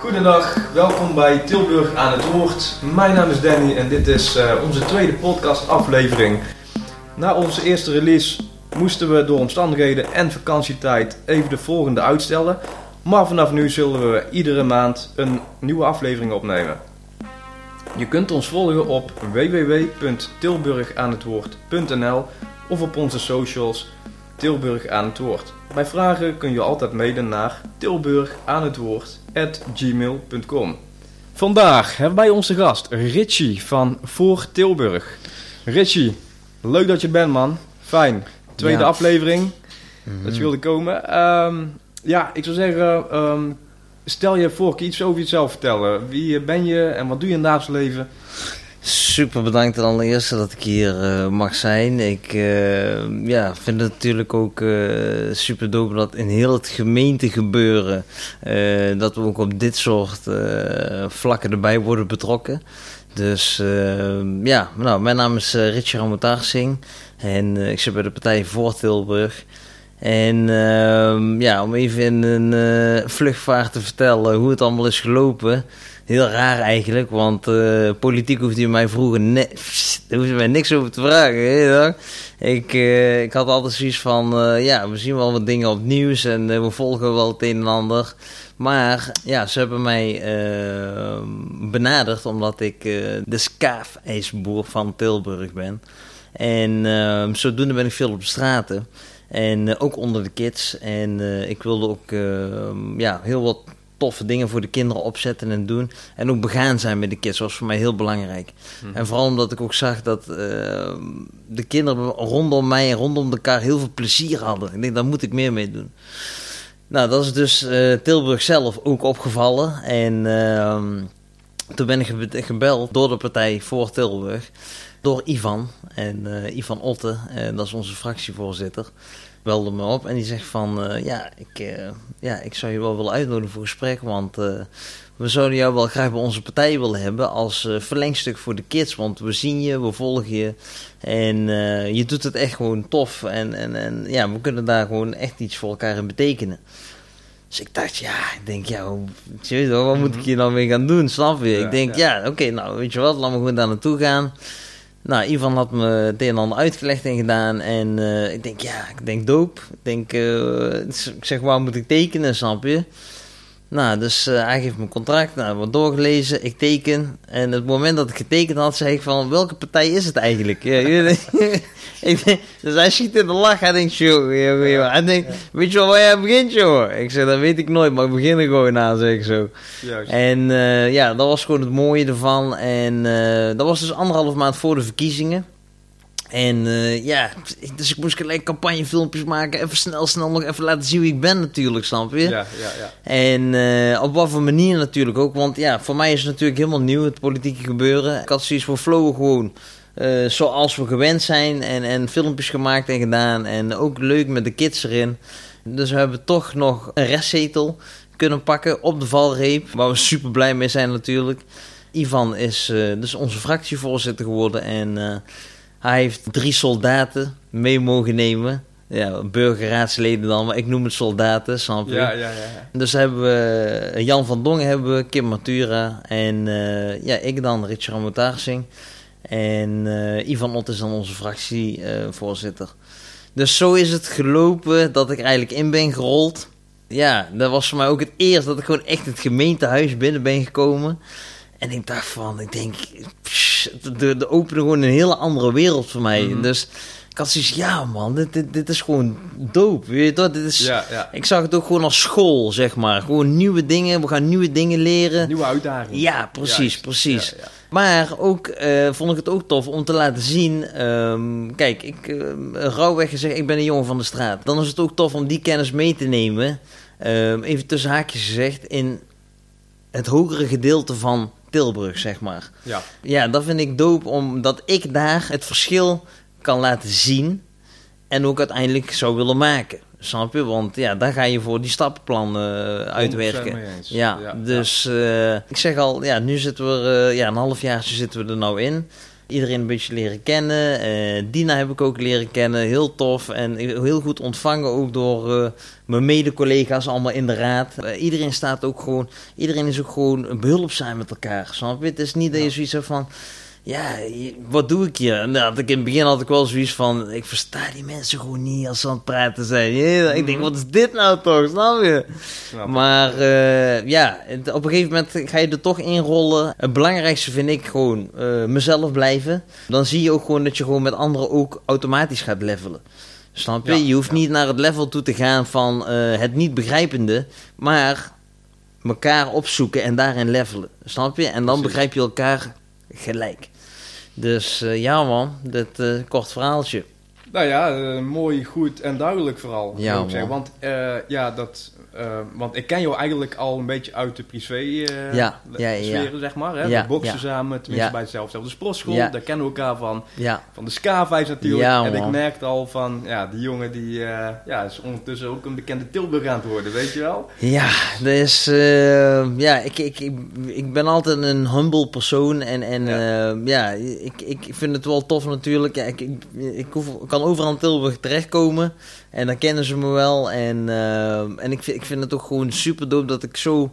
Goedendag, welkom bij Tilburg aan het Woord. Mijn naam is Danny en dit is uh, onze tweede podcastaflevering. Na onze eerste release moesten we door omstandigheden en vakantietijd even de volgende uitstellen. Maar vanaf nu zullen we iedere maand een nieuwe aflevering opnemen. Je kunt ons volgen op www.tilburgaanhetwoord.nl of op onze socials Tilburg aan het Woord. Bij vragen kun je altijd mailen naar tilburgaanhetwoord.gmail.com Vandaag hebben wij onze gast Richie van Voor Tilburg. Richie, leuk dat je bent man. Fijn. Tweede Ja. aflevering Mhm. dat je wilde komen. Ehm, ja, ik zou zeggen, ehm, stel je voor, kun je iets over jezelf vertellen? Wie ben je en wat doe je in het dagelijks leven? Super bedankt ten allereerste dat ik hier eh, mag zijn. Ik eh, ja, vind het natuurlijk ook eh, super dope dat in heel het gemeentegebeuren... eh, dat we ook op dit soort vlakken erbij worden betrokken. Dus ja, nou, mijn naam is uh, Richard Ramotarsing en ik zit bij de partij Voor Tilburg. En ja, om even in een vluchtvaart te vertellen hoe het allemaal is gelopen. Heel raar eigenlijk, want eh, politiek hoefde je mij vroeger ne daar hoefde je mij niks over te vragen. Ik, eh, ik had altijd zoiets van, eh, ja, we zien wel wat dingen op nieuws en we volgen wel het een en ander. Maar ja, ze hebben mij benaderd omdat ik de skaafijsboer van Tilburg ben. En zodoende ben ik veel op de straten. En ook onder de kids. En ik wilde ook ja, heel wat toffe dingen voor de kinderen opzetten en doen. En ook begaan zijn met de kids, was voor mij heel belangrijk. En vooral omdat ik ook zag dat eh, de kinderen rondom mij en rondom elkaar heel veel plezier hadden. Ik denk, daar moet ik meer mee doen. Nou, dat is dus eh, Tilburg zelf ook opgevallen. En ehm, toen ben ik ge- gebeld door de partij voor Tilburg. Door Ivan. En eh, Ivan Otte, dat is onze fractievoorzitter, belde me op. En die zegt van, eh, ja, ik, eh, ja, ik zou je wel willen uitnodigen voor een gesprek. Want eh, we zouden jou wel graag bij onze partij willen hebben als verlengstuk voor de kids. Want we zien je, we volgen je. En je doet het echt gewoon tof. En, en, en ja, we kunnen daar gewoon echt iets voor elkaar in betekenen. Dus ik dacht, ja, ik denk, ja, hoe, wat moet ik hier nou mee gaan doen, snap je? Ja, ik denk, ja, oké, nou, weet je wat, laat me gewoon daar naartoe gaan. Nou, Ivan had me het een en ander uitgelegd en gedaan. En eh, ik denk, ja, ik denk doop. Ik denk, eh, ik zeg, waar moet ik tekenen, snap je? Nou, dus eh, hij geeft me een contract. Nou, wordt doorgelezen. Ik teken. En het moment dat ik getekend had, zei ik van, welke partij is het eigenlijk? Ja, ik denk- dus hij schiet in de lach. Hij denkt, joh, joh, joh. Hij denkt, weet je wel waar jij begint, joh? Ik zeg, dat weet ik nooit, maar ik begin er gewoon aan, zeg ik zo. Juist. En eh, ja, dat was gewoon het mooie ervan. En eh, dat was dus anderhalf maand voor de verkiezingen. En eh, ja, dus ik moest gelijk campagnefilmpjes maken. Even snel, snel nog even laten zien wie ik ben natuurlijk, snap je? Ja, ja, ja. En eh, op wat voor manier natuurlijk ook. Want ja, voor mij is het natuurlijk helemaal nieuw, het politieke gebeuren. Ik had zoiets voor flow gewoon eh, zoals we gewend zijn. En, en filmpjes gemaakt en gedaan. En ook leuk met de kids erin. Dus we hebben toch nog een restzetel kunnen pakken op de valreep. Waar we super blij mee zijn natuurlijk. Ivan is dus onze fractievoorzitter geworden. En hij heeft drie soldaten mee mogen nemen. Ja, burgerraadsleden dan, maar ik noem het soldaten, snap je? Ja, ja, ja. Dus hebben we Jan van Dongen, hebben we, Kim Matura en eh, ja, ik dan, Richard Ramotaarsing. En eh, Ivan Ott is dan onze fractievoorzitter. dus zo is het gelopen dat ik eigenlijk in ben gerold. Ja, dat was voor mij ook het eerst dat ik gewoon echt het gemeentehuis binnen ben gekomen. En ik dacht van, ik denk, pss, de, de opende gewoon een hele andere wereld voor mij. Mhm. Dus ik had zoiets, ja man, dit, dit, dit is gewoon dope. Weet je toch? Dit is, Ja, ja. ik zag het ook gewoon als school, zeg maar. Gewoon nieuwe dingen, we gaan nieuwe dingen leren. Nieuwe uitdaging. Ja, precies, precies. Maar ook eh, vond ik het ook tof om te laten zien. ehm, kijk, ik uh, rouwweg gezegd, ik ben een jongen van de straat. Dan is het ook tof om die kennis mee te nemen. ehm, even tussen haakjes gezegd, in het hogere gedeelte van Tilburg, zeg maar. Ja. Ja, dat vind ik dope, omdat ik daar het verschil kan laten zien. En ook uiteindelijk zou willen maken. Snap je? Want ja, daar ga je voor die stappenplan eh, 100% uitwerken. eens. Ja, dus eh, ik zeg al, ja, nu zitten we, eh, ja, een halfjaartje zitten we er nou in. Iedereen een beetje leren kennen. Eh, Dina heb ik ook leren kennen, heel tof en heel goed ontvangen ook door eh, mijn mede-collega's allemaal in de raad. Eh, iedereen staat ook gewoon, iedereen is ook gewoon behulpzaam met elkaar. Snap je? Het is niet dat je zoiets hebt van ja, wat doe ik hier? Nou, had ik in het begin had ik wel zoiets van, ik versta die mensen gewoon niet als ze aan het praten zijn. Ja, ik denk, mhm. wat is dit nou toch? Snap je? Maar uh, ja, op een gegeven moment ga je er toch inrollen. Het belangrijkste vind ik gewoon uh, mezelf blijven. Dan zie je ook gewoon dat je gewoon met anderen ook automatisch gaat levelen. Snap je? je hoeft niet naar het level toe te gaan van uh, het niet begrijpende, maar elkaar opzoeken en daarin levelen. Snap je? En dan begrijp je elkaar gelijk. Dus uh, ja man, dit uh, kort verhaaltje. Nou ja, uh, mooi, goed en duidelijk vooral. Ja, ik zeggen. Want ja, dat uh, want ik ken jou eigenlijk al een beetje uit de privé uh, ja, ja, sferen, zeg maar. Hè? we boksen samen, tenminste bij hetzelfde sportschool. Daar kennen we elkaar van. Van de Ska-vijs natuurlijk. en ik merkte al van, ja, die jongen die ja, is ondertussen ook een bekende Tilburg aan het worden, weet je wel? Ja, dus ja, ik, ik, ik, ik, ben altijd een humble persoon. En, en ja, ja ik, ik vind het wel tof natuurlijk. Ja, ik, ik, ik, hoef, kan overal in Tilburg terechtkomen. En dan kennen ze me wel. En, en ik vind ik vind het ook gewoon super dope dat ik zo.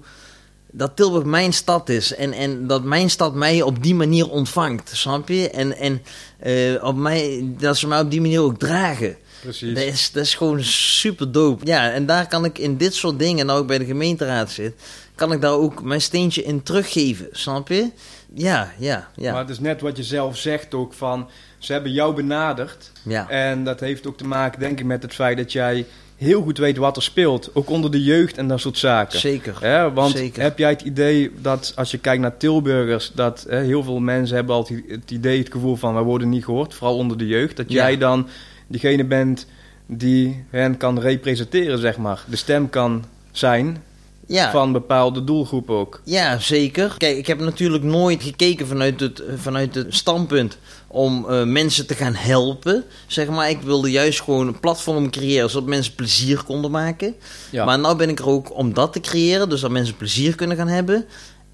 Dat Tilburg mijn stad is. En, en dat mijn stad mij op die manier ontvangt. Snap je? En, en uh, op mij, dat ze mij op die manier ook dragen. Precies. Dat is, dat is gewoon super dope. Ja, en daar kan ik in dit soort dingen, nou ik bij de gemeenteraad zit, kan ik daar ook mijn steentje in teruggeven. Snap je? Ja, ja, ja. Maar het is net wat je zelf zegt ook van, ze hebben jou benaderd. Ja. En dat heeft ook te maken, denk ik, met het feit dat jij heel goed weet wat er speelt. Ook onder de jeugd en dat soort zaken. Zeker. Ja, want heb jij het idee dat als je kijkt naar Tilburgers, dat hè, heel veel mensen hebben altijd het idee, het gevoel van wij worden niet gehoord, vooral onder de jeugd. Dat jij dan diegene bent die hen kan representeren, zeg maar. De stem kan zijn ja. van bepaalde doelgroepen ook. Ja, zeker. Kijk, ik heb natuurlijk nooit gekeken vanuit het, vanuit het standpunt om uh, mensen te gaan helpen. Zeg maar, ik wilde juist gewoon een platform creëren zodat mensen plezier konden maken. Ja. Maar nu ben ik er ook om dat te creëren, dus dat mensen plezier kunnen gaan hebben.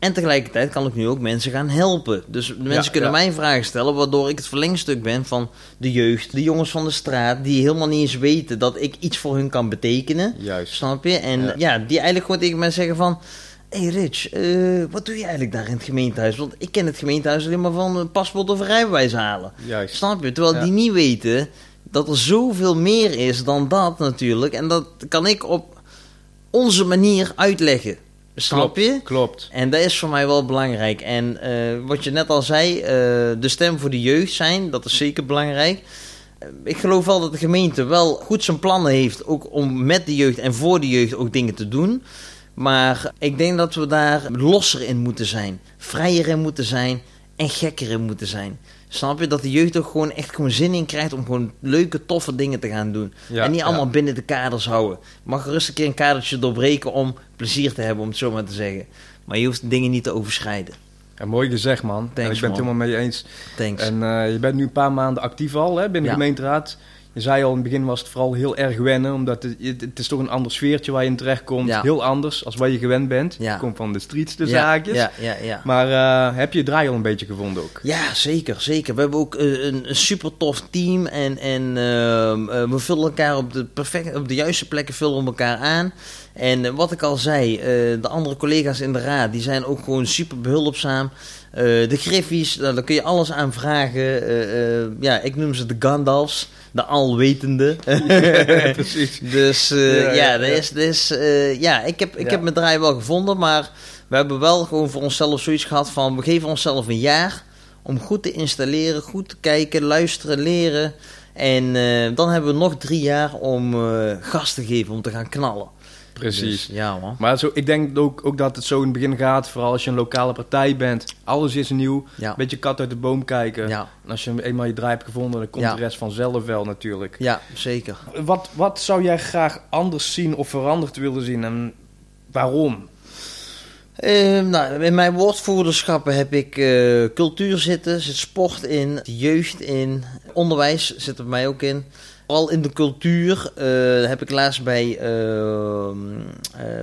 En tegelijkertijd kan ik nu ook mensen gaan helpen. Dus de mensen kunnen mij vragen stellen, waardoor ik het verlengstuk ben van de jeugd, de jongens van de straat, die helemaal niet eens weten dat ik iets voor hun kan betekenen. Juist. Snap je? En ja, die eigenlijk gewoon tegen mij zeggen van. Hé hey Rich, uh, wat doe je eigenlijk daar in het gemeentehuis? Want ik ken het gemeentehuis alleen maar van paspoort of rijbewijs halen. Juist. Snap je? Terwijl die niet weten dat er zoveel meer is dan dat natuurlijk. En dat kan ik op onze manier uitleggen. Snap je? Klopt. En dat is voor mij wel belangrijk. En uh, wat je net al zei, uh, de stem voor de jeugd zijn, dat is zeker belangrijk. Uh, ik geloof wel dat de gemeente wel goed zijn plannen heeft, ook om met de jeugd en voor de jeugd ook dingen te doen. Maar ik denk dat we daar losser in moeten zijn, vrijer in moeten zijn en gekker in moeten zijn. Snap je? Dat de jeugd ook gewoon echt gewoon zin in krijgt om gewoon leuke, toffe dingen te gaan doen. en niet allemaal binnen de kaders houden. Mag rustig een keer een kadertje doorbreken om plezier te hebben, om het zo maar te zeggen. Maar je hoeft dingen niet te overschrijden. Ja, mooi gezegd, man. Thanks, ik ben het helemaal mee eens. Thanks. En uh, je bent nu een paar maanden actief al hè, binnen de gemeenteraad. Je zei al, in het begin was het vooral heel erg wennen, omdat het, het is toch een ander sfeertje waar je in terecht komt. Ja. Heel anders als waar je gewend bent. Je komt van de streets, de zaakjes. Ja. Maar uh, heb je het draai al een beetje gevonden ook? Ja, zeker, zeker. We hebben ook uh, een, een, super tof team en, en uh, we vullen elkaar op de, perfect, op de juiste plekken vullen we elkaar aan. En wat ik al zei, de andere collega's in de raad, die zijn ook gewoon super behulpzaam. de griffies, daar kun je alles aan vragen. ja, ik noem ze de Gandalfs de alwetende. precies. dus uh, ja, ja, ja, is, is, uh, ja, ik heb, ik heb mijn draai wel gevonden, maar we hebben wel gewoon voor onszelf zoiets gehad van, we geven onszelf een jaar om goed te installeren, goed te kijken, luisteren, leren. En uh, dan hebben we nog drie jaar om gas te geven, om te gaan knallen. Precies. Dus, ja, man. Maar zo, ik denk ook, ook dat het zo in het begin gaat, vooral als je een lokale partij bent. Alles is nieuw. Een beetje kat uit de boom kijken. Ja. En als je eenmaal je draai hebt gevonden, dan komt de rest vanzelf wel natuurlijk. Ja, zeker. Wat, wat zou jij graag anders zien of veranderd willen zien en waarom? Uh, nou, in mijn woordvoerderschappen heb ik uh, cultuur zitten, zit sport in, jeugd in, onderwijs zit er bij mij ook in. Al in de cultuur uh, heb ik laatst bij, uh, uh,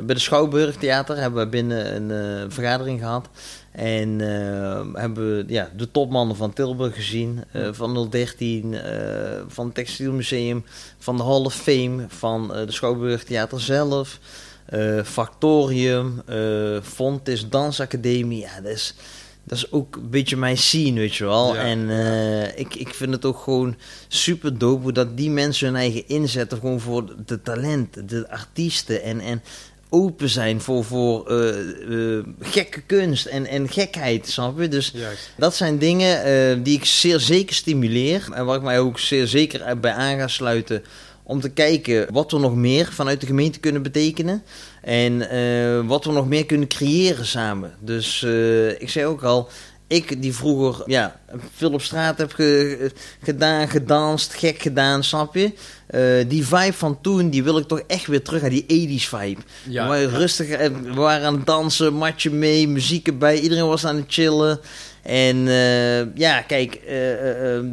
bij de Schouwburg Theater hebben we binnen een vergadering gehad. En eh, hebben we ja, de topmannen van Tilburg gezien, eh, van 013, eh, van het Textielmuseum, van de Hall of Fame, van eh, de Schouwburg Theater zelf, eh, Factorium, eh Fontis Dansacademie. Ja, dat is, dat is ook een beetje mijn scene, weet je wel. Ja, en eh, ik, ik vind het ook gewoon super dope hoe dat die mensen hun eigen inzetten gewoon voor de talenten, de artiesten en, en open zijn voor, voor eh, eh, gekke kunst en, en gekheid, snap je? Dus Juist. dat zijn dingen die ik zeer zeker stimuleer en waar ik mij ook zeer zeker bij aan ga sluiten om te kijken wat we nog meer vanuit de gemeente kunnen betekenen en eh, wat we nog meer kunnen creëren samen. Dus eh, ik zei ook al, ik die vroeger ja, veel op straat heb ge- gedaan, gedanst, gek gedaan, snap je? Eh, die vibe van toen, die wil ik toch echt weer terug naar die 80s vibe. Ja, we waren rustig, we waren aan het dansen, matje mee, muziek erbij, iedereen was aan het chillen. En ja, kijk,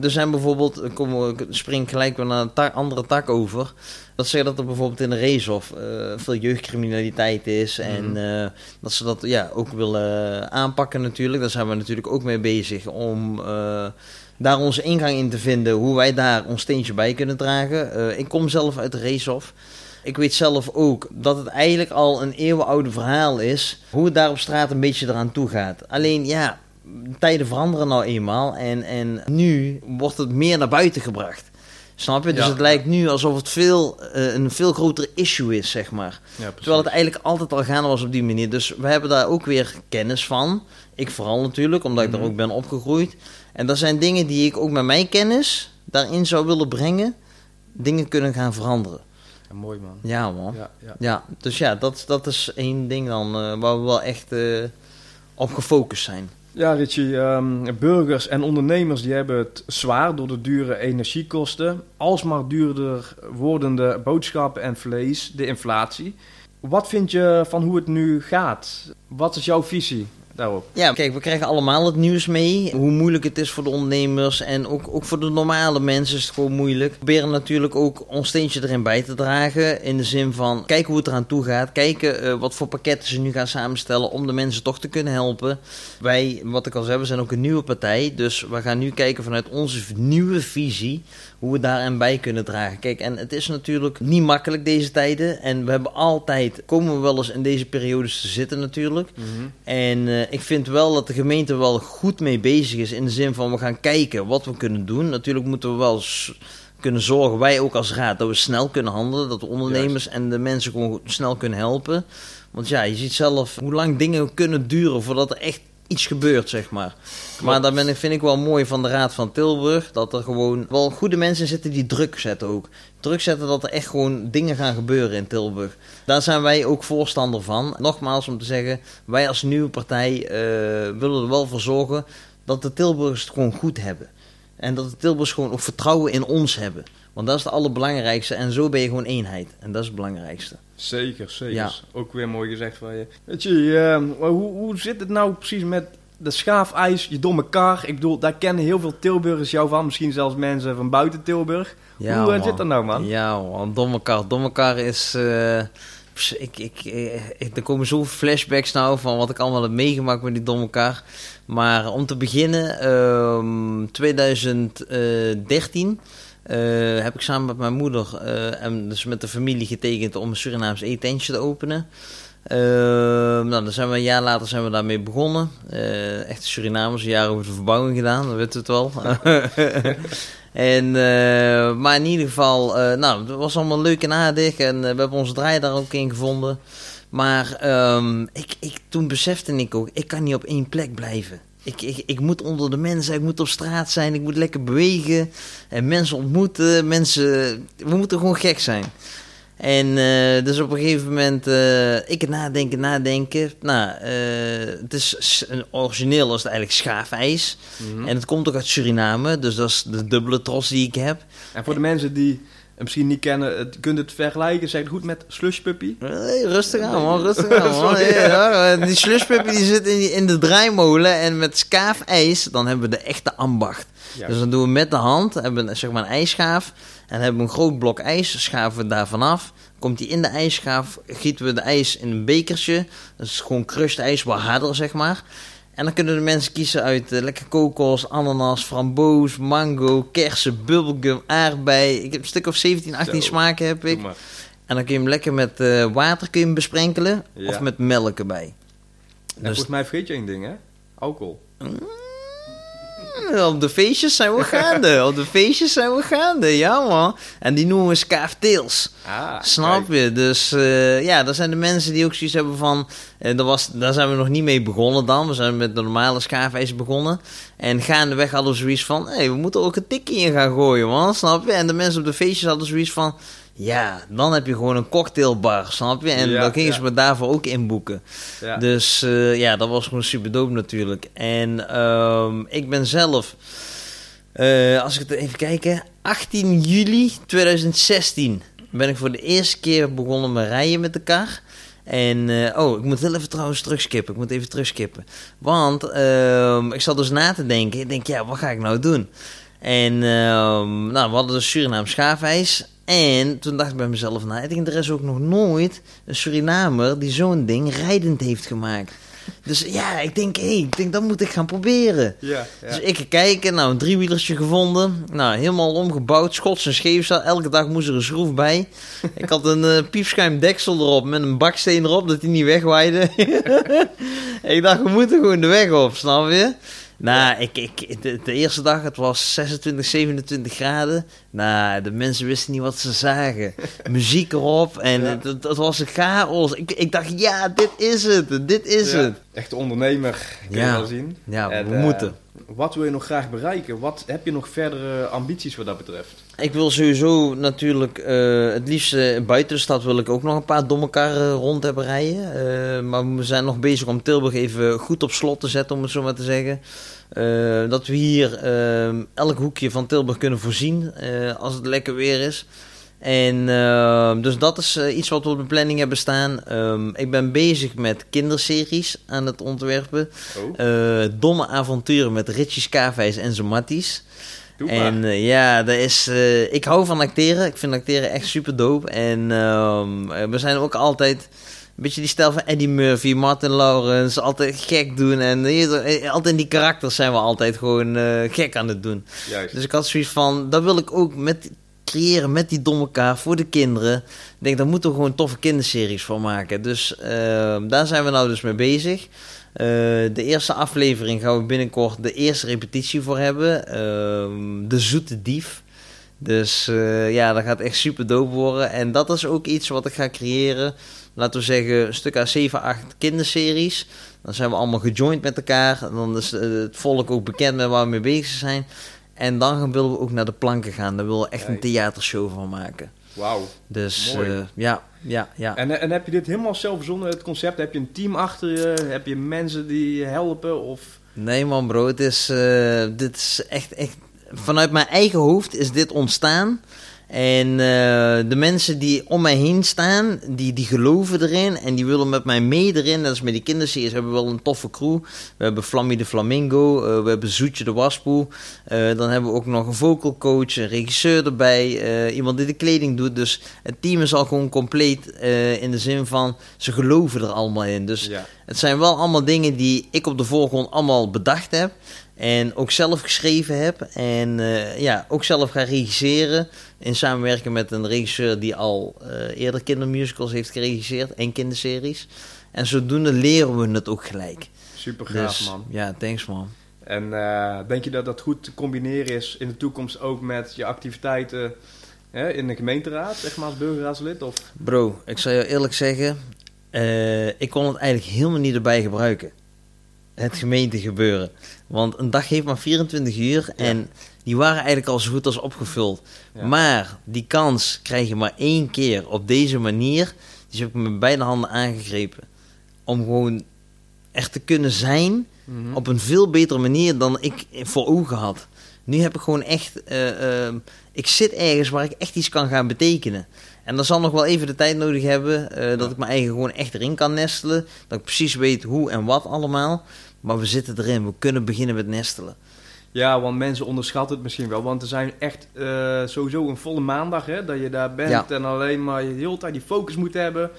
er zijn bijvoorbeeld, kom, ik spring gelijk weer naar een ta- andere tak over. Dat ze dat er bijvoorbeeld in de Reeshof eh veel jeugdcriminaliteit is. En Mhm. eh, dat ze dat ja, ook willen aanpakken natuurlijk. Daar zijn we natuurlijk ook mee bezig om eh, daar onze ingang in te vinden. Hoe wij daar ons steentje bij kunnen dragen. Ik kom zelf uit de Reeshof. Ik weet zelf ook dat het eigenlijk al een eeuwenoude verhaal is. Hoe het daar op straat een beetje eraan toe gaat. Alleen ja, tijden veranderen nou eenmaal. En, en nu wordt het meer naar buiten gebracht. Snap je? Dus Ja. het lijkt nu alsof het veel, eh, een veel groter issue is, zeg maar. Ja. Terwijl het eigenlijk altijd al gaande was op die manier. Dus we hebben daar ook weer kennis van. Ik vooral natuurlijk, omdat ik Mhm. daar ook ben opgegroeid. En dat zijn dingen die ik ook met mijn kennis daarin zou willen brengen. Dingen kunnen gaan veranderen. Ja, mooi man. Ja, man. Ja, ja. Ja, dus ja, dat, dat is één ding dan eh, waar we wel echt eh, op gefocust zijn. Ja, Richie, ehm, burgers en ondernemers die hebben het zwaar door de dure energiekosten, alsmaar duurder wordende boodschappen en vlees, de inflatie. Wat vind je van hoe het nu gaat? Wat is jouw visie Ja, kijk, we krijgen allemaal het nieuws mee. Hoe moeilijk het is voor de ondernemers. En ook, ook voor de normale mensen is het gewoon moeilijk. We proberen natuurlijk ook ons steentje erin bij te dragen. In de zin van kijken hoe het eraan toe gaat. Kijken eh, wat voor pakketten ze nu gaan samenstellen. Om de mensen toch te kunnen helpen. Wij, wat ik al zei, we zijn ook een nieuwe partij. Dus we gaan nu kijken vanuit onze nieuwe visie. Hoe we daarin bij kunnen dragen. Kijk, en het is natuurlijk niet makkelijk deze tijden. En we hebben altijd, komen we wel eens in deze periodes te zitten natuurlijk. En eh, ik vind wel dat de gemeente wel goed mee bezig is in de zin van we gaan kijken wat we kunnen doen. Natuurlijk moeten we wel kunnen zorgen, wij ook als raad, dat we snel kunnen handelen. Dat de ondernemers en de mensen gewoon snel kunnen helpen. Want ja, je ziet zelf hoe lang dingen kunnen duren voordat er echt iets gebeurt, zeg maar. Maar daar ben ik, vind ik wel mooi van de Raad van Tilburg. Dat er gewoon wel goede mensen zitten die druk zetten ook. Druk zetten dat er echt gewoon dingen gaan gebeuren in Tilburg. Daar zijn wij ook voorstander van. Nogmaals om te zeggen, wij als nieuwe partij eh, willen er wel voor zorgen dat de Tilburgers het gewoon goed hebben. En dat de Tilburgers gewoon ook vertrouwen in ons hebben. Want dat is het allerbelangrijkste. En zo ben je gewoon eenheid. En dat is het belangrijkste. Zeker, zeker. Ja. Ook weer mooi gezegd van je. Weet je, ehm, hoe, hoe zit het nou precies met de schaafijs, je domme kar? Ik bedoel, daar kennen heel veel Tilburgers jou van. Misschien zelfs mensen van buiten Tilburg. hoe eh, man. zit dat nou, man? Ja, man. Dommekar. Dommekar is... eh, ik, ik, eh, ik, er komen zoveel flashbacks nou van wat ik allemaal heb meegemaakt met die Dommekar. Maar om te beginnen, ehm 2013 eh, heb ik samen met mijn moeder eh, en dus met de familie getekend om een Surinaams eetentje te openen. Ehm, nou, dan zijn we een jaar later zijn we daarmee begonnen. Eh echte Surinamers, een jaar over de verbouwing gedaan, dat weten we het wel. en, eh, maar in ieder geval, eh, nou, het was allemaal leuk en aardig. En we hebben onze draai daar ook in gevonden. Maar ehm, ik, ik, toen besefte ik ook, ik kan niet op één plek blijven. Ik, ik, ik moet onder de mensen, ik moet op straat zijn, ik moet lekker bewegen. En mensen ontmoeten, mensen... We moeten gewoon gek zijn. En eh, dus op een gegeven moment, eh, ik het nadenken, nadenken. Nou, eh, het is origineel is het eigenlijk schaafijs. Mhm. En het komt ook uit Suriname, dus dat is de dubbele trots die ik heb. En voor de mensen die het misschien niet kennen, het, kunt het vergelijken, zeg het goed, met Slush Puppy? Hey, rustig aan man, rustig aan man. Ja, die slushpuppy die zit in, die- in de draaimolen en met skaafijs, dan hebben we de echte ambacht. Ja. Dus dan doen we met de hand, hebben we zeg maar een ijsschaaf. En hebben we een groot blok ijs, schaven we daarvan af. Komt die in de ijsschaaf, gieten we de ijs in een bekertje. Dat is gewoon crushed ijs, wat harder zeg maar. En dan kunnen de mensen kiezen uit uh, lekker kokos, ananas, framboos, mango, kersen, bubblegum, aardbei. Ik heb een stuk of 17, 18 Zo. smaken heb ik. En dan kun je hem lekker met uh, water kun je hem besprenkelen Ja. of met melk erbij. En Dus volgens mij vergeet je één ding, hè? Alcohol. Mm, op de feestjes zijn we gaande. op de feestjes zijn we gaande, ja man. En die noemen we scaafteels. Ah, Snap je? Dus eh, ja, dat zijn de mensen die ook zoiets hebben van... eh, dat was, daar zijn we nog niet mee begonnen dan. We zijn met de normale schaafijs begonnen. En gaandeweg hadden we zoiets van... Hé, we moeten ook een tikkie in gaan gooien, man. Snap je? En de mensen op de feestjes hadden zoiets van... Ja, dan heb je gewoon een cocktailbar, snap je? En Ja, dan gingen ze me daarvoor ook inboeken. Dus eh, ja, dat was gewoon super dope natuurlijk. En ehm, ik ben zelf, eh, als ik het even kijken, 18 juli 2016 ben ik voor de eerste keer begonnen met rijden met de kar. En, eh, oh, ik moet heel even trouwens terugskippen. Ik moet even terugskippen. Want ehm, ik zat dus na te denken. Ik denk, ja, wat ga ik nou doen? En ehm, nou, we hadden dus Surinaam schaafijs. En toen dacht ik bij mezelf, nou, ik denk, er is ook nog nooit een Surinamer die zo'n ding rijdend heeft gemaakt. Dus ja, ik denk, hé, hey, ik denk, dat moet ik gaan proberen. Ja, ja. Dus ik ga kijken, nou, een driewielertje gevonden. Nou, helemaal omgebouwd, schots en scheefsel. Elke dag moest er een schroef bij. Ik had een eh, piepschuim deksel erop met een baksteen erop, dat hij niet wegwaaide. ik dacht, we moeten gewoon de weg op, snap je? Nou, ik, ik, de, de eerste dag, het was 26, 27 graden. Nou, de mensen wisten niet wat ze zagen. Muziek erop en Ja. het, het, het was een chaos. Ik, ik dacht, ja, dit is het, dit is Ja. het. Echt ondernemer, kun je Ja. wel zien. Ja, En, we eh, moeten. Wat wil je nog graag bereiken? Wat heb je nog verdere ambities wat dat betreft? Ik wil sowieso natuurlijk, eh, het liefst buiten de stad wil ik ook nog een paar domme karren rond hebben rijden. Eh, maar we zijn nog bezig om Tilburg even goed op slot te zetten, om het zo maar te zeggen. Eh, dat we hier eh, elk hoekje van Tilburg kunnen voorzien als het lekker weer is. En eh, dus dat is eh, iets wat we op de planning hebben staan. Ehm, ik ben bezig met kinderseries aan het ontwerpen. Oh, Eh, domme avonturen met Richie Skaafijs en zijn matties. En eh, ja, dat is, ik hou van acteren. Ik vind acteren echt super dope. En ehm, eh, we zijn ook altijd een beetje die stijl van Eddie Murphy, Martin Lawrence. Altijd gek doen. En altijd in die karakters zijn we altijd gewoon gek aan het doen. Juist. Dus ik had zoiets van, dat wil ik ook met creëren met die domme kaart voor de kinderen. Ik denk, daar moeten we gewoon toffe kinderseries voor maken. Dus ehm, daar zijn we nou dus mee bezig. Eh, de eerste aflevering gaan we binnenkort de eerste repetitie voor hebben. Ehm, de Zoete Dief. Dus eh, ja, dat gaat echt super dope worden. En dat is ook iets wat ik ga creëren. Laten we zeggen, een stuk aan 7, 8 kinderseries. Dan zijn we allemaal gejoind met elkaar. Dan is eh, het volk ook bekend met waar we mee bezig zijn. En dan willen we ook naar de planken gaan. Daar willen we echt een theatershow van maken. Wauw. Dus Mooi. eh, ja, ja, ja. En, en heb je dit helemaal zelf verzonnen, het concept? Heb je een team achter je? Heb je mensen die je helpen? Of... Nee man bro, het is, eh, dit is echt, echt... Vanuit mijn eigen hoofd is dit ontstaan. En eh, de mensen die om mij heen staan, die, die geloven erin en die willen met mij mee erin. Dat is met die kinderseries hebben we wel een toffe crew. We hebben Flammy de Flamingo, eh, we hebben Zoetje de Waspoe. Eh, dan hebben we ook nog een vocal coach, een regisseur erbij, iemand die de kleding doet. Dus het team is al gewoon compleet in de zin van ze geloven er allemaal in. Dus Ja. het zijn wel allemaal dingen die ik op de voorgrond allemaal bedacht heb. En ook zelf geschreven heb. En eh, ja, ook zelf ga regisseren. In samenwerking met een regisseur die al eh, eerder kindermusicals heeft geregisseerd. En kinderseries. En zodoende leren we het ook gelijk. Super gaaf, Dus man. ja, thanks man. En eh, denk je dat dat goed te combineren is in de toekomst ook met je activiteiten hè, in de gemeenteraad, zeg maar als burgerraadslid? Of... Bro, ik zal je eerlijk zeggen. ik kon het eigenlijk helemaal niet erbij gebruiken. Het gemeentegebeuren. Want een dag heeft maar 24 uur. En die waren eigenlijk al zo goed als opgevuld. Ja. Maar die kans krijg je maar één keer op deze manier. Dus heb ik met beide handen aangegrepen. Om gewoon echt te kunnen zijn Mhm. op een veel betere manier dan ik voor ogen had. Nu heb ik gewoon echt. eh, eh, ik zit ergens waar ik echt iets kan gaan betekenen. En dat zal nog wel even de tijd nodig hebben. eh, dat Ja. ik mijn eigen gewoon echt erin kan nestelen. Dat ik precies weet hoe en wat allemaal. Maar we zitten erin. We kunnen beginnen met nestelen. Ja, want mensen onderschatten het misschien wel. Want er zijn echt eh, sowieso een volle maandag hè, dat je daar bent Ja. en alleen maar je de hele tijd die focus moet hebben.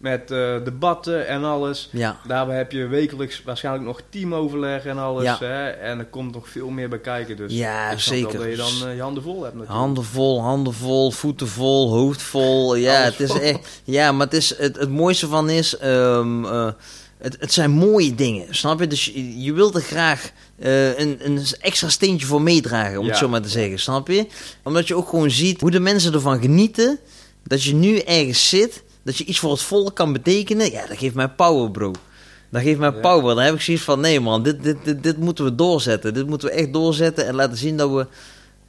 met eh, debatten en alles. Ja. Daarbij heb je wekelijks waarschijnlijk nog teamoverleg en alles. Ja. Hè? En er komt nog veel meer bij kijken. Dus Ja, zeker. dat je dan eh, je handen vol hebt natuurlijk. Handen vol, handen vol, voeten vol, hoofd vol. Ja, Alles het is vol. echt. Ja, maar het, is, het, het mooiste van is. ehm, eh, het, het zijn mooie dingen, snap je? Dus je, je wilt er graag eh, een, een extra steentje voor meedragen, om het zo maar te zeggen, snap je? Omdat je ook gewoon ziet hoe de mensen ervan genieten. Dat je nu ergens zit, dat je iets voor het volk kan betekenen. Ja, dat geeft mij power, bro. Dat geeft mij Ja. power. Dan heb ik zoiets van: nee, man, dit, dit, dit, dit moeten we doorzetten. Dit moeten we echt doorzetten en laten zien dat we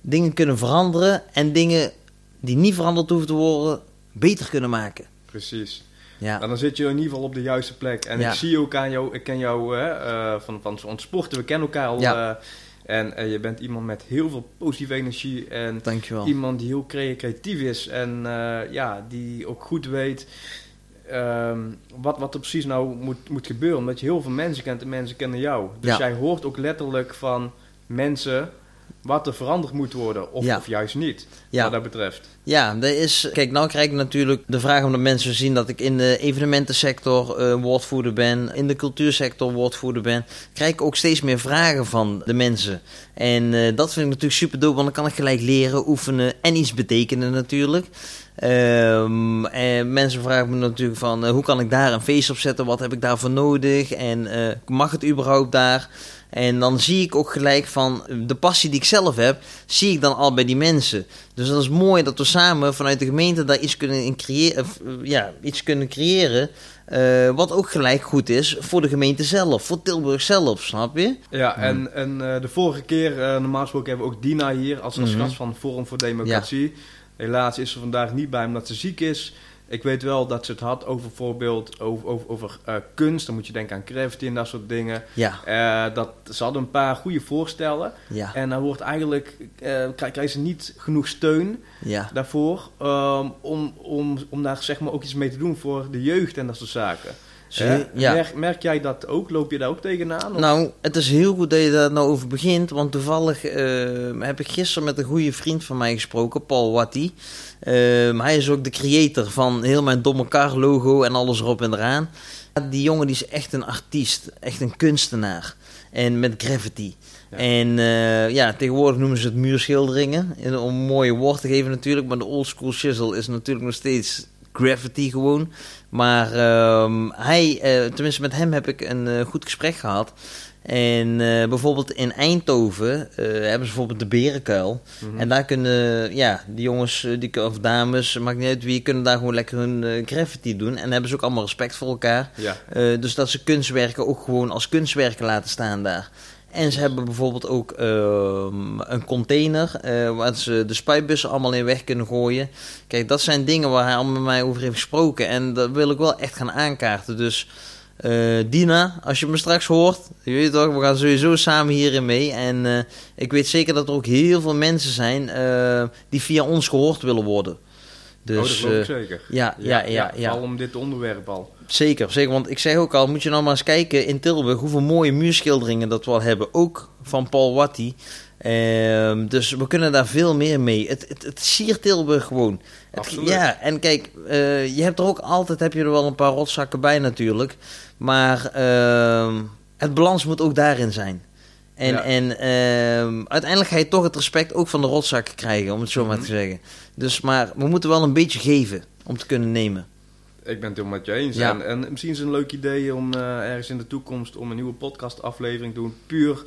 dingen kunnen veranderen en dingen die niet veranderd hoeven te worden, beter kunnen maken. Precies. Ja, En dan zit je in ieder geval op de juiste plek. En Ja. ik zie ook aan jou, ik ken jou hè, eh, van, van zo'n sporten, we kennen elkaar al. Ja. eh, en eh, je bent iemand met heel veel positieve energie en dankjewel. iemand die heel cre- creatief is en ja, die ook goed weet ehm, wat, wat er precies nou moet, moet gebeuren. Omdat je heel veel mensen kent en mensen kennen jou. Dus Ja. jij hoort ook letterlijk van mensen wat er veranderd moet worden of, Ja. of juist niet, Ja. wat dat betreft. Ja, dat is. Kijk, nou krijg ik natuurlijk de vraag omdat mensen zien dat ik in de evenementensector eh, woordvoerder ben, in de cultuursector woordvoerder ben. Krijg ik ook steeds meer vragen van de mensen. En eh, dat vind ik natuurlijk super dope, want dan kan ik gelijk leren, oefenen en iets betekenen natuurlijk. Ehm, en mensen vragen me natuurlijk van eh, hoe kan ik daar een feest op zetten, wat heb ik daarvoor nodig en mag het überhaupt daar? En dan zie ik ook gelijk van de passie die ik zelf heb, zie ik dan al bij die mensen. Dus dat is mooi dat we samen vanuit de gemeente daar iets kunnen, in creëren, eh, ja, iets kunnen creëren. eh, wat ook gelijk goed is voor de gemeente zelf, voor Tilburg zelf, snap je? Ja, en, en eh, de vorige keer, eh, normaal gesproken hebben we ook Dina hier als, als Mhm. gast van Forum voor Democratie. Helaas is ze vandaag niet bij omdat ze ziek is. Ik weet wel dat ze het had over bijvoorbeeld over, over, over eh, kunst. Dan moet je denken aan graffiti en dat soort dingen. Ja, Eh, dat, ze hadden een paar goede voorstellen. ja, En dan wordt eigenlijk, eh krijg- krijgen ze niet genoeg steun ja. daarvoor. ehm, om, om, om daar zeg maar ook iets mee te doen voor de jeugd en dat soort zaken. Ja. Merk, merk jij dat ook? Loop je daar ook tegenaan? Of- Nou, het is heel goed dat je daar nou over begint. Want toevallig eh, heb ik gisteren met een goede vriend van mij gesproken, Paul Watty. Ehm, hij is ook de creator van heel mijn Domme Kar logo en alles erop en eraan. Die jongen die is echt een artiest, echt een kunstenaar. En met graffiti. Ja. En eh, ja, tegenwoordig noemen ze het muurschilderingen. En Om een mooie woord te geven natuurlijk. Maar de oldschool shizzle is natuurlijk nog steeds graffiti gewoon. Maar ehm, hij, eh, tenminste met hem heb ik een eh, goed gesprek gehad. En eh, bijvoorbeeld in Eindhoven hebben ze bijvoorbeeld de Berenkuil. Mhm. En daar kunnen, ja, die jongens die, of dames, maakt niet uit wie, kunnen daar gewoon lekker hun eh, graffiti doen. En hebben ze ook allemaal respect voor elkaar. Ja. Dus dat ze kunstwerken ook gewoon als kunstwerken laten staan daar. En ze hebben bijvoorbeeld ook ehm, een container eh, waar ze de spuitbussen allemaal in weg kunnen gooien. Kijk, dat zijn dingen waar hij al met mij over heeft gesproken. En dat wil ik wel echt gaan aankaarten. Dus eh, Dina, als je me straks hoort, je weet toch, we gaan sowieso samen hierin mee. En eh, ik weet zeker dat er ook heel veel mensen zijn die via ons gehoord willen worden. Oh, dat Dus eh, zeker. ja, ja, ja, ja. Vooral om dit onderwerp al. Zeker, zeker. Want ik zeg ook al, moet je nou maar eens kijken in Tilburg hoeveel mooie muurschilderingen dat we al hebben. Ook van Paul Watty. Ehm, dus we kunnen daar veel meer mee. Het, het, het siert Tilburg gewoon. Het- ja, en kijk, eh, je hebt er ook altijd heb je er wel een paar rotzakken bij natuurlijk. Maar ehm, het balans moet ook daarin zijn. En, Ja. en ehm, uiteindelijk ga je toch het respect ook van de rotzakken krijgen, om het zo maar Mhm. te zeggen. Dus, maar we moeten wel een beetje geven om te kunnen nemen. Ik ben het helemaal met je eens. Ja. En, en misschien is het een leuk idee om eh, ergens in de toekomst om een nieuwe podcastaflevering te doen. Puur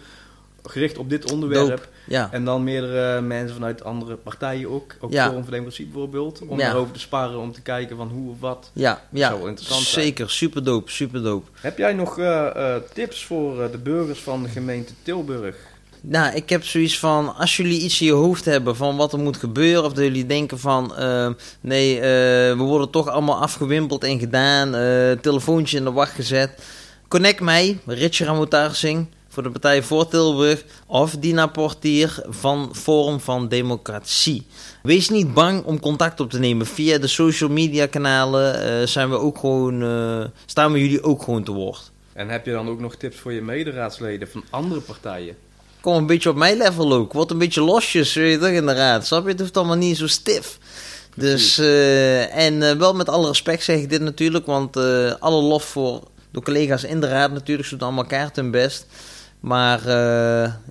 gericht op dit onderwerp. Ja. En dan meerdere mensen vanuit andere partijen ook. Ook Ja. Forum voor Democratie bijvoorbeeld. Om Ja. daarover te sparren, om te kijken van hoe of wat. Ja, ja. zou interessant zeker. Super dope, super dope. Heb jij nog eh, eh, tips voor eh, de burgers van de gemeente Tilburg? Nou, ik heb zoiets van, als jullie iets in je hoofd hebben van wat er moet gebeuren, of dat jullie denken van, nee, we worden toch allemaal afgewimpeld en gedaan, telefoontje in de wacht gezet. Connect mij, Richard Ramoutarsing, voor de Partij voor Tilburg, of Dina Portier van Forum van Democratie. Wees niet bang om contact op te nemen. Via de social media kanalen eh, zijn we ook gewoon, eh, staan we jullie ook gewoon te woord. En heb je dan ook nog tips voor je mederaadsleden van andere partijen? Kom een beetje op mijn level ook. Word een beetje losjes, weet je toch, in de raad. Snap je? Het hoeft allemaal niet zo stif. Dus, uh, en uh, wel met alle respect zeg ik dit natuurlijk, want uh, alle lof voor de collega's in de raad natuurlijk, ze doen allemaal kaart hun best. Maar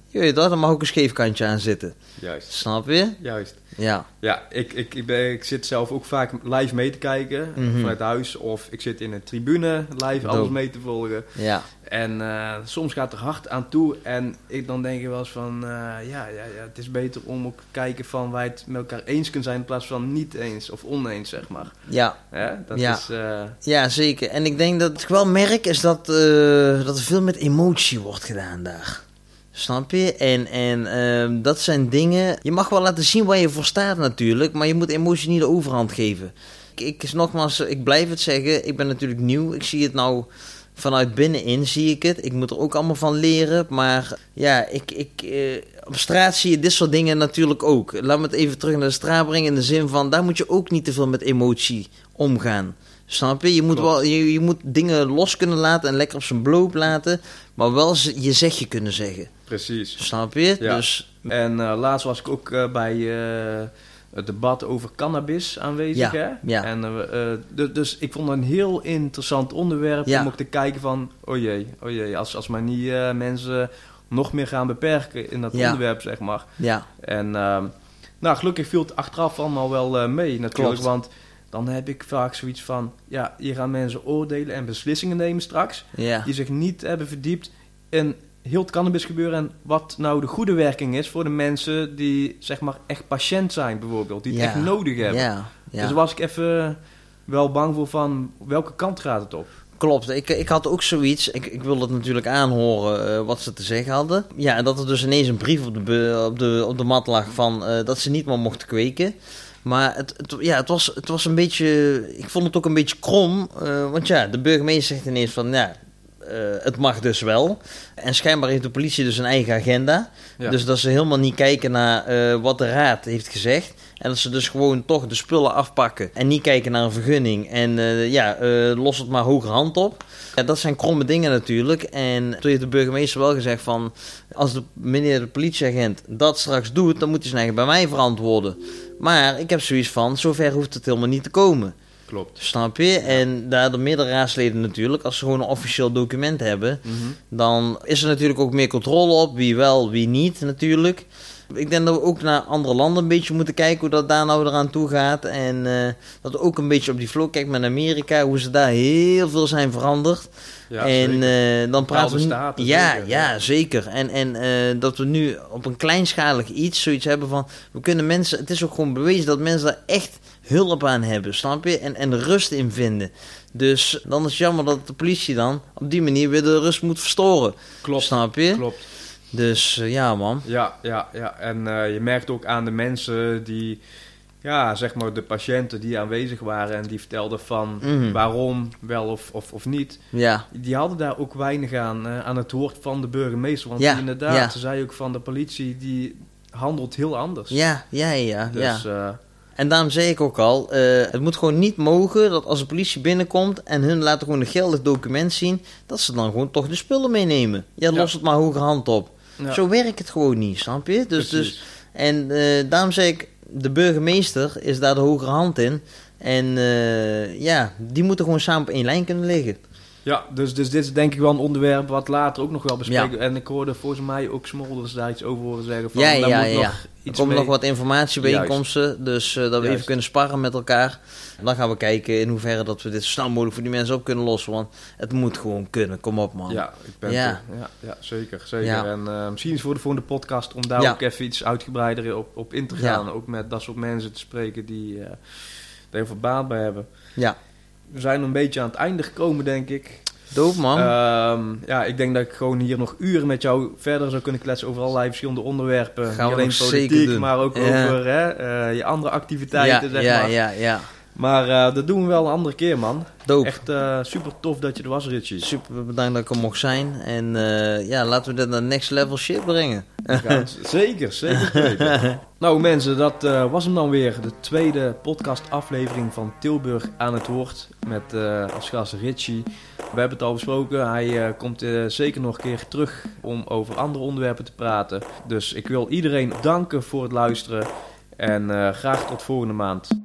je weet dat, er mag ook een scheef kantje aan zitten. Juist. Snap je? Juist. Ja. Ja, ik, ik, ik, ben, ik zit zelf ook vaak live mee te kijken Mhm. vanuit huis. Of ik zit in een tribune live alles mee te volgen. Ja. En eh, soms gaat er hard aan toe. En ik dan denk je wel eens van... eh, ja, ja, ja, het is beter om ook te kijken van... wij het met elkaar eens kunnen zijn... in plaats van niet eens of oneens, zeg maar. Ja. Hè? Dat Ja. is... eh, ja, zeker. En ik denk dat ik wel merk is dat, dat er veel met emotie wordt gedaan daar. Snap je? En, en ehm, dat zijn dingen. Je mag wel laten zien waar je voor staat, natuurlijk. Maar je moet emotie niet de overhand geven. Ik, ik, nogmaals, ik blijf het zeggen. Ik ben natuurlijk nieuw. Ik zie het nou vanuit binnenin, zie ik het. Ik moet er ook allemaal van leren. Maar ja, ik, ik, eh, op straat zie je dit soort dingen natuurlijk ook. Laat me het even terug naar de straat brengen. In de zin van, daar moet je ook niet te veel met emotie omgaan. Snap je? Je moet, Klopt. wel, je, je moet dingen los kunnen laten en lekker op zijn bloot laten. Maar wel je zegje kunnen zeggen. precies. Snap je? Ja. Dus En eh, laatst was ik ook eh, bij eh, het debat over cannabis aanwezig. Ja, Hè? ja. En, du- dus ik vond het een heel interessant onderwerp om ook te kijken van... oh jee, oh jee, als, als maar niet mensen nog meer gaan beperken in dat onderwerp, zeg maar. ja, En ehm, nou, gelukkig viel het achteraf allemaal wel mee natuurlijk. Klopt. Want dan heb ik vaak zoiets van... ja, hier gaan mensen oordelen en beslissingen nemen straks... ja, die zich niet hebben verdiept in heel het cannabisgebeuren en wat nou de goede werking is voor de mensen die zeg maar echt patiënt zijn bijvoorbeeld, die het echt nodig hebben. ja, ja. Dus daar was ik even wel bang voor van welke kant gaat het op? Klopt, ik, ik had ook zoiets. Ik, ik wilde het natuurlijk aanhoren eh, wat ze te zeggen hadden. Ja, en dat er dus ineens een brief op de, op de, op de mat lag van eh, dat ze niet meer mochten kweken. Maar het, het, ja, het, was, het was een beetje. Ik vond het ook een beetje krom. eh, want ja, de burgemeester zegt ineens van ja. eh, het mag dus wel. En schijnbaar heeft de politie dus een eigen agenda. Ja. Dus dat ze helemaal niet kijken naar eh, wat de raad heeft gezegd. En dat ze dus gewoon toch de spullen afpakken. En niet kijken naar een vergunning. En ja, los het maar hoger hand op. Ja, dat zijn kromme dingen natuurlijk. En toen heeft de burgemeester wel gezegd van... Als de meneer de politieagent dat straks doet... dan moet hij zijn eigen bij mij verantwoorden. Maar ik heb zoiets van... zover hoeft het helemaal niet te komen. Klopt. Snap je? En daar de meerdere raadsleden natuurlijk... als ze gewoon een officieel document hebben... Mhm. dan is er natuurlijk ook meer controle op. Wie wel, wie niet natuurlijk. Ik denk dat we ook naar andere landen een beetje moeten kijken hoe dat daar nou eraan toe gaat. En eh, dat we ook een beetje op die flow kijken met Amerika, hoe ze daar heel veel zijn veranderd. Ja, en eh, dan praten we. Staten, ja, zeker. ja, zeker. En, en eh, dat we nu op een kleinschalig iets zoiets hebben van. We kunnen mensen. Het is ook gewoon bewezen dat mensen daar echt hulp aan hebben, snap je? En, en rust in vinden. Dus dan is het jammer dat de politie dan op die manier weer de rust moet verstoren. Klopt. Snap je? Klopt. Dus eh, ja, man. Ja, ja, ja. En je merkt ook aan de mensen die, ja, zeg maar de patiënten die aanwezig waren en die vertelden van Mhm. waarom wel of, of, of niet. Ja, Die hadden daar ook weinig aan, eh, aan het woord van de burgemeester. Want Ja, inderdaad, ja. ze zei ook van de politie, die handelt heel anders. ja, ja, ja. ja. Dus eh, En daarom zei ik ook al, eh, het moet gewoon niet mogen dat als de politie binnenkomt en hun laten gewoon een geldig document zien, dat ze dan gewoon toch de spullen meenemen. Ja, Ja. los het maar hoger hand op. ja, Zo werkt het gewoon niet, snap je? Dus, precies. dus, en daarom zei ik, de burgemeester is daar de hogere hand in. En eh, ja, die moeten gewoon samen op één lijn kunnen liggen. ja dus, dus dit is denk ik wel een onderwerp wat later ook nog wel bespreken. En ik hoorde volgens mij ook Smolders daar iets over horen zeggen van, Ja, ja, moet ja. nog Er mee. nog wat informatiebijeenkomsten, dus eh, dat we even kunnen sparren met elkaar. En dan gaan we kijken in hoeverre dat we dit zo snel mogelijk voor die mensen op kunnen lossen. Want het moet gewoon kunnen, kom op man. Ja, ik ben Ja. ja. Ja, ja, zeker. zeker. Ja. En eh, misschien is voor de volgende podcast om daar Ja. ook even iets uitgebreider op, op in te gaan. Ook met dat soort mensen te spreken die eh er heel veel baat bij hebben. Ja. We zijn een beetje aan het einde gekomen, denk ik. Doop man. Ehm, ja, ik denk dat ik gewoon hier nog uren met jou verder zou kunnen kletsen over allerlei verschillende onderwerpen. Gaan we Niet alleen politiek, maar ook Ja. over hè, eh, je andere activiteiten, ja, zeg ja, maar. ja, ja. Maar eh, dat doen we wel een andere keer, man. Doop. Echt eh, super tof dat je er was, Richie. Super bedankt dat ik er mocht zijn. En eh, ja, laten we dit naar next level shit brengen. Zeker, zeker nou mensen, dat was hem dan weer. De tweede podcast aflevering van Tilburg aan het woord. Met als gast Richie. We hebben het al besproken. Hij komt zeker nog een keer terug om over andere onderwerpen te praten. Dus ik wil iedereen danken voor het luisteren. En graag tot volgende maand.